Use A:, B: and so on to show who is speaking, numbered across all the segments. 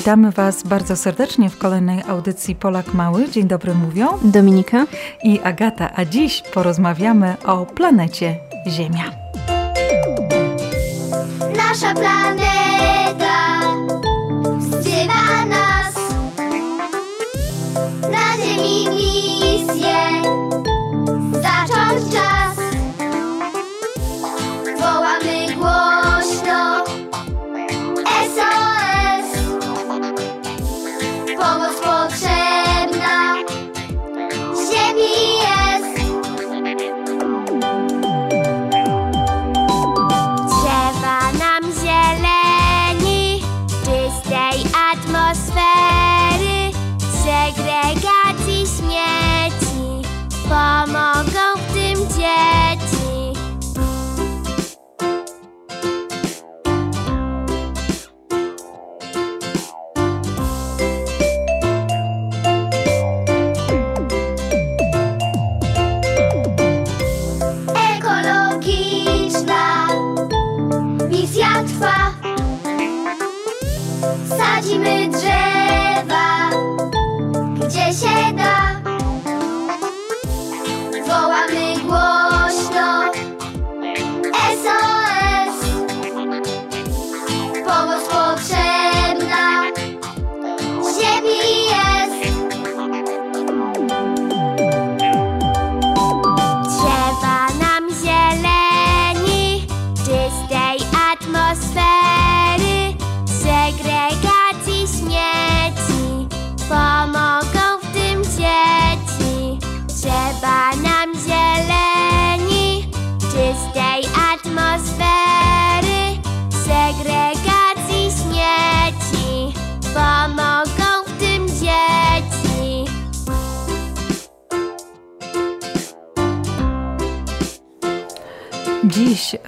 A: Witamy Was bardzo serdecznie w kolejnej audycji Polak Mały. Dzień dobry mówią
B: Dominika
A: i Agata, a dziś porozmawiamy o planecie Ziemia. Nasza planeta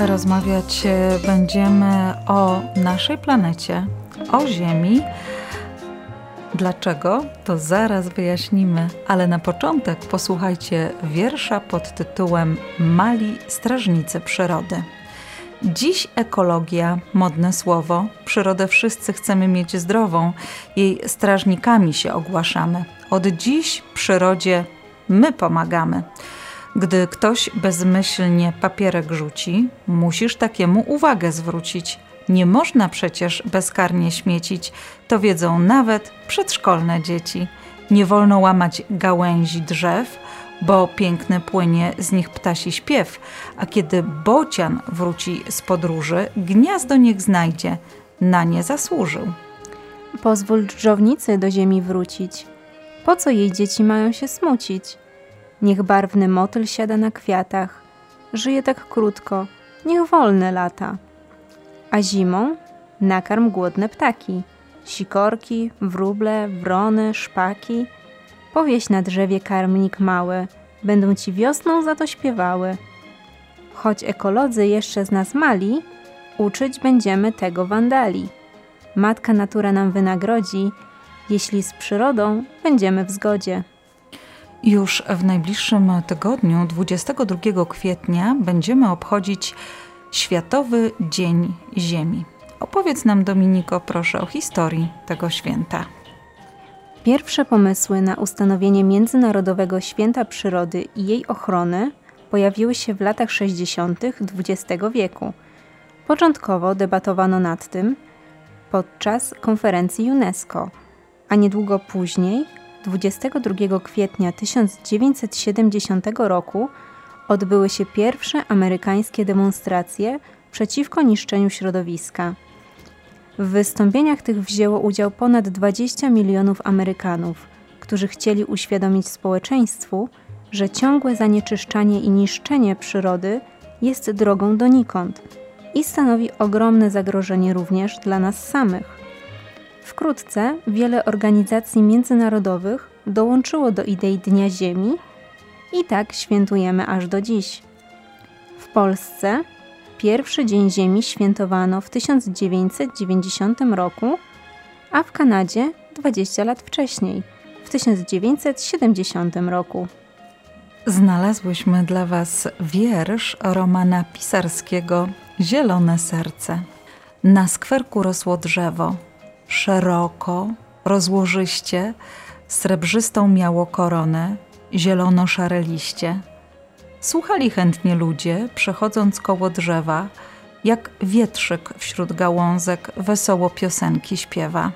A: rozmawiać e, będziemy o naszej planecie, o Ziemi. Dlaczego? To zaraz wyjaśnimy, ale na początek posłuchajcie wiersza pod tytułem Mali Strażnicy Przyrody. Dziś ekologia, modne słowo. Przyrodę wszyscy chcemy mieć zdrową, jej strażnikami się ogłaszamy. Od dziś przyrodzie my pomagamy. Gdy ktoś bezmyślnie papierek rzuci, musisz takiemu uwagę zwrócić. Nie można przecież bezkarnie śmiecić, to wiedzą nawet przedszkolne dzieci. Nie wolno łamać gałęzi drzew, bo piękny płynie z nich ptasi śpiew, a kiedy bocian wróci z podróży, gniazdo niech znajdzie, na nie zasłużył.
B: Pozwól dżdżownicy do ziemi wrócić. Po co jej dzieci mają się smucić? Niech barwny motyl siada na kwiatach, żyje tak krótko, niech wolne lata. A zimą nakarm głodne ptaki, sikorki, wróble, wrony, szpaki. Powieś na drzewie karmnik mały, będą ci wiosną za to śpiewały. Choć ekolodzy jeszcze z nas mali, uczyć będziemy tego wandali. Matka natura nam wynagrodzi, jeśli z przyrodą będziemy w zgodzie.
A: Już w najbliższym tygodniu, 22 kwietnia, będziemy obchodzić Światowy Dzień Ziemi. Opowiedz nam, Dominiko, proszę o historii tego święta.
B: Pierwsze pomysły na ustanowienie Międzynarodowego Święta Przyrody i jej ochrony pojawiły się w latach 60. XX wieku. Początkowo debatowano nad tym podczas konferencji UNESCO, a niedługo później 22 kwietnia 1970 roku odbyły się pierwsze amerykańskie demonstracje przeciwko niszczeniu środowiska. W wystąpieniach tych wzięło udział ponad 20 milionów Amerykanów, którzy chcieli uświadomić społeczeństwu, że ciągłe zanieczyszczanie i niszczenie przyrody jest drogą donikąd i stanowi ogromne zagrożenie również dla nas samych. Wkrótce wiele organizacji międzynarodowych dołączyło do idei Dnia Ziemi i tak świętujemy aż do dziś. W Polsce pierwszy Dzień Ziemi świętowano w 1990 roku, a w Kanadzie 20 lat wcześniej, w 1970 roku.
A: Znalazłyśmy dla Was wiersz Romana Pisarskiego Zielone Serce. Na skwerku rosło drzewo szeroko, rozłożyście, srebrzystą miało koronę, zielono-szare liście. Słuchali chętnie ludzie, przechodząc koło drzewa, jak wietrzyk wśród gałązek wesoło piosenki śpiewa.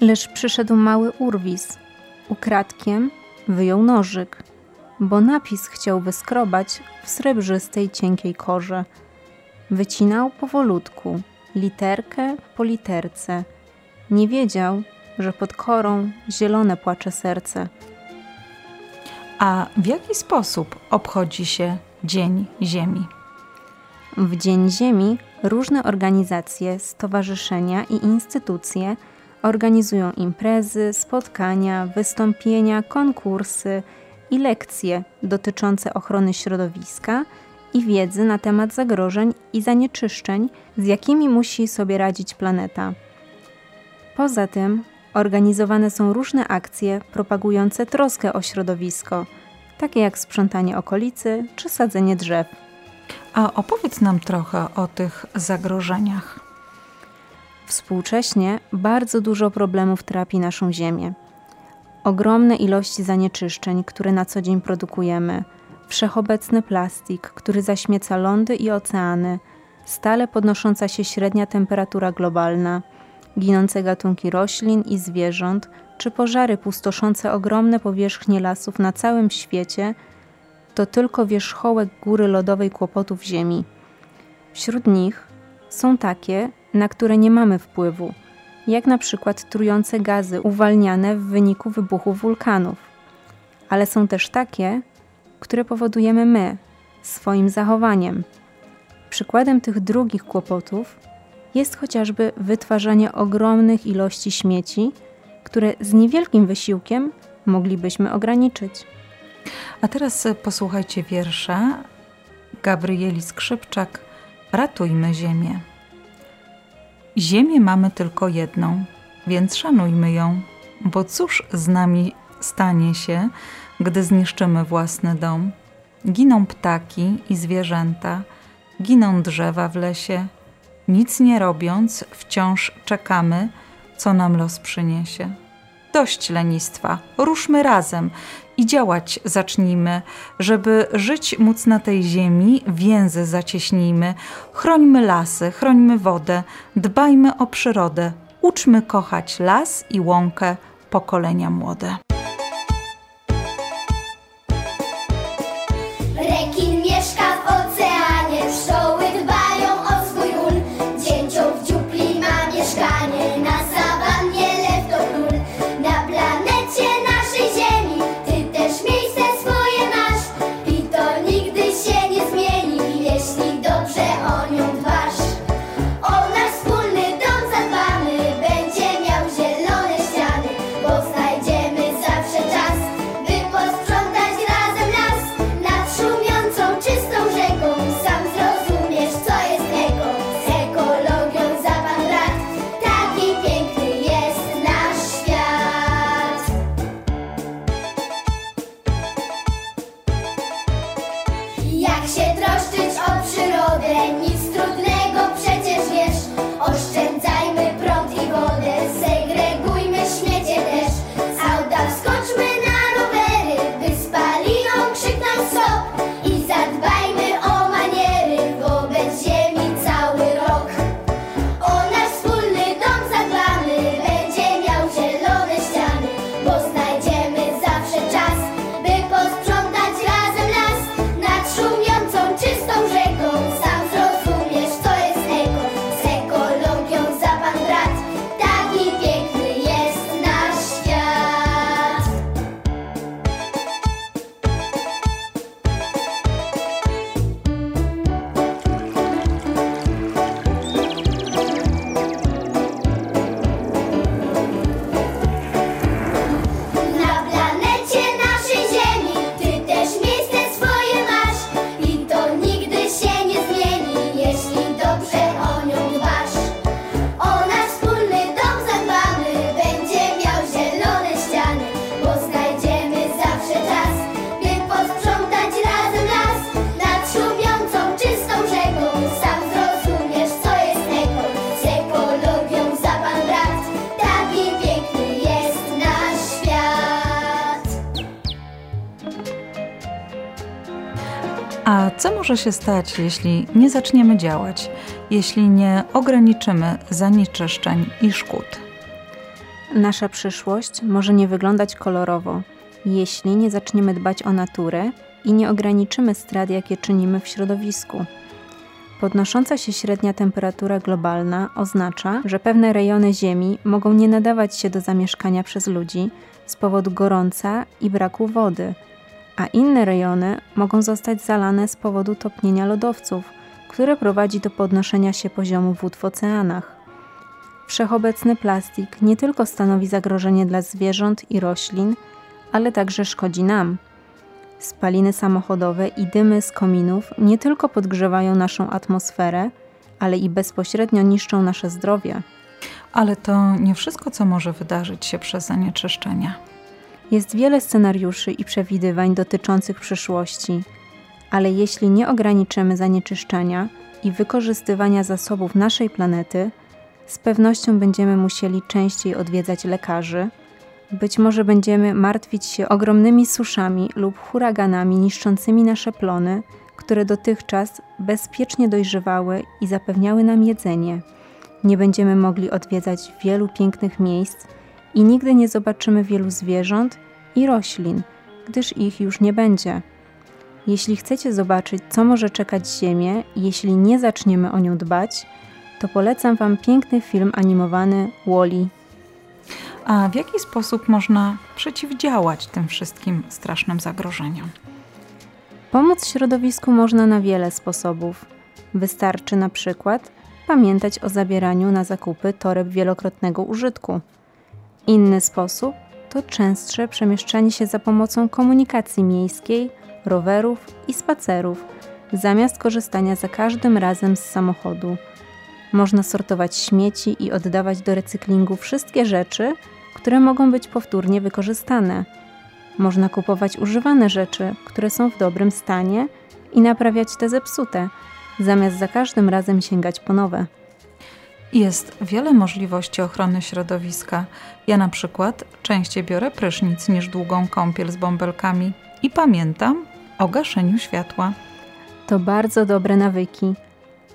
B: Lecz przyszedł mały urwis. Ukradkiem wyjął nożyk, bo napis chciał wyskrobać w srebrzystej, cienkiej korze. Wycinał powolutku, literkę po literce. Nie wiedział, że pod korą zielone płacze serce.
A: A w jaki sposób obchodzi się Dzień Ziemi?
B: W Dzień Ziemi różne organizacje, stowarzyszenia i instytucje organizują imprezy, spotkania, wystąpienia, konkursy i lekcje dotyczące ochrony środowiska i wiedzy na temat zagrożeń i zanieczyszczeń, z jakimi musi sobie radzić planeta. Poza tym organizowane są różne akcje propagujące troskę o środowisko, takie jak sprzątanie okolicy czy sadzenie drzew.
A: A opowiedz nam trochę o tych zagrożeniach.
B: Współcześnie bardzo dużo problemów trapi naszą Ziemię. Ogromne ilości zanieczyszczeń, które na co dzień produkujemy, wszechobecny plastik, który zaśmieca lądy i oceany, stale podnosząca się średnia temperatura globalna, ginące gatunki roślin i zwierząt, czy pożary pustoszące ogromne powierzchnie lasów na całym świecie, to tylko wierzchołek góry lodowej kłopotów Ziemi. Wśród nich są takie, na które nie mamy wpływu, jak na przykład trujące gazy uwalniane w wyniku wybuchu wulkanów. Ale są też takie, które powodujemy my, swoim zachowaniem. Przykładem tych drugich kłopotów jest chociażby wytwarzanie ogromnych ilości śmieci, które z niewielkim wysiłkiem moglibyśmy ograniczyć.
A: A teraz posłuchajcie wiersza Gabrieli Skrzypczak Ratujmy Ziemię. Ziemię mamy tylko jedną, więc szanujmy ją, bo cóż z nami stanie się, gdy zniszczymy własny dom? Giną ptaki i zwierzęta, giną drzewa w lesie. Nic nie robiąc, wciąż czekamy, co nam los przyniesie. Dość lenistwa, ruszmy razem i działać zacznijmy, żeby żyć móc na tej ziemi, więzy zacieśnijmy. Chrońmy lasy, chrońmy wodę, dbajmy o przyrodę, uczmy kochać las i łąkę pokolenia młode. Może się stać, jeśli nie zaczniemy działać, jeśli nie ograniczymy zanieczyszczeń i szkód?
B: Nasza przyszłość może nie wyglądać kolorowo, jeśli nie zaczniemy dbać o naturę i nie ograniczymy strat, jakie czynimy w środowisku. Podnosząca się średnia temperatura globalna oznacza, że pewne rejony Ziemi mogą nie nadawać się do zamieszkania przez ludzi z powodu gorąca i braku wody, a inne rejony mogą zostać zalane z powodu topnienia lodowców, które prowadzi do podnoszenia się poziomu wód w oceanach. Wszechobecny plastik nie tylko stanowi zagrożenie dla zwierząt i roślin, ale także szkodzi nam. Spaliny samochodowe i dymy z kominów nie tylko podgrzewają naszą atmosferę, ale i bezpośrednio niszczą nasze zdrowie.
A: Ale to nie wszystko, co może wydarzyć się przez zanieczyszczenia.
B: Jest wiele scenariuszy i przewidywań dotyczących przyszłości, ale jeśli nie ograniczymy zanieczyszczania i wykorzystywania zasobów naszej planety, z pewnością będziemy musieli częściej odwiedzać lekarzy. Być może będziemy martwić się ogromnymi suszami lub huraganami niszczącymi nasze plony, które dotychczas bezpiecznie dojrzewały i zapewniały nam jedzenie. Nie będziemy mogli odwiedzać wielu pięknych miejsc i nigdy nie zobaczymy wielu zwierząt i roślin, gdyż ich już nie będzie. Jeśli chcecie zobaczyć, co może czekać Ziemię, jeśli nie zaczniemy o nią dbać, to polecam Wam piękny film animowany Wally.
A: A w jaki sposób można przeciwdziałać tym wszystkim strasznym zagrożeniom?
B: Pomóc środowisku można na wiele sposobów. Wystarczy na przykład pamiętać o zabieraniu na zakupy toreb wielokrotnego użytku. Inny sposób to częstsze przemieszczanie się za pomocą komunikacji miejskiej, rowerów i spacerów, zamiast korzystania za każdym razem z samochodu. Można sortować śmieci i oddawać do recyklingu wszystkie rzeczy, które mogą być powtórnie wykorzystane. Można kupować używane rzeczy, które są w dobrym stanie i naprawiać te zepsute, zamiast za każdym razem sięgać po nowe.
A: Jest wiele możliwości ochrony środowiska. Ja na przykład częściej biorę prysznic niż długą kąpiel z bąbelkami i pamiętam o gaszeniu światła.
B: To bardzo dobre nawyki.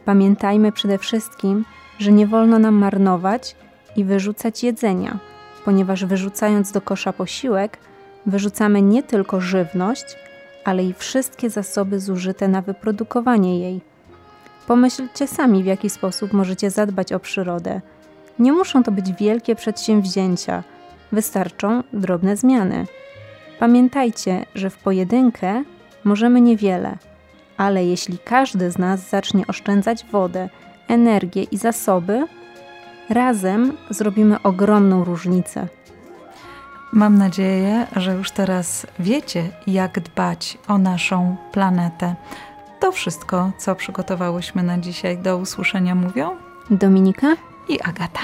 B: Pamiętajmy przede wszystkim, że nie wolno nam marnować i wyrzucać jedzenia, ponieważ wyrzucając do kosza posiłek, wyrzucamy nie tylko żywność, ale i wszystkie zasoby zużyte na wyprodukowanie jej. Pomyślcie sami, w jaki sposób możecie zadbać o przyrodę. Nie muszą to być wielkie przedsięwzięcia, wystarczą drobne zmiany. Pamiętajcie, że w pojedynkę możemy niewiele, ale jeśli każdy z nas zacznie oszczędzać wodę, energię i zasoby, razem zrobimy ogromną różnicę.
A: Mam nadzieję, że już teraz wiecie, jak dbać o naszą planetę. To wszystko, co przygotowałyśmy na dzisiaj. Do usłyszenia mówią
B: Dominika
A: i Agata.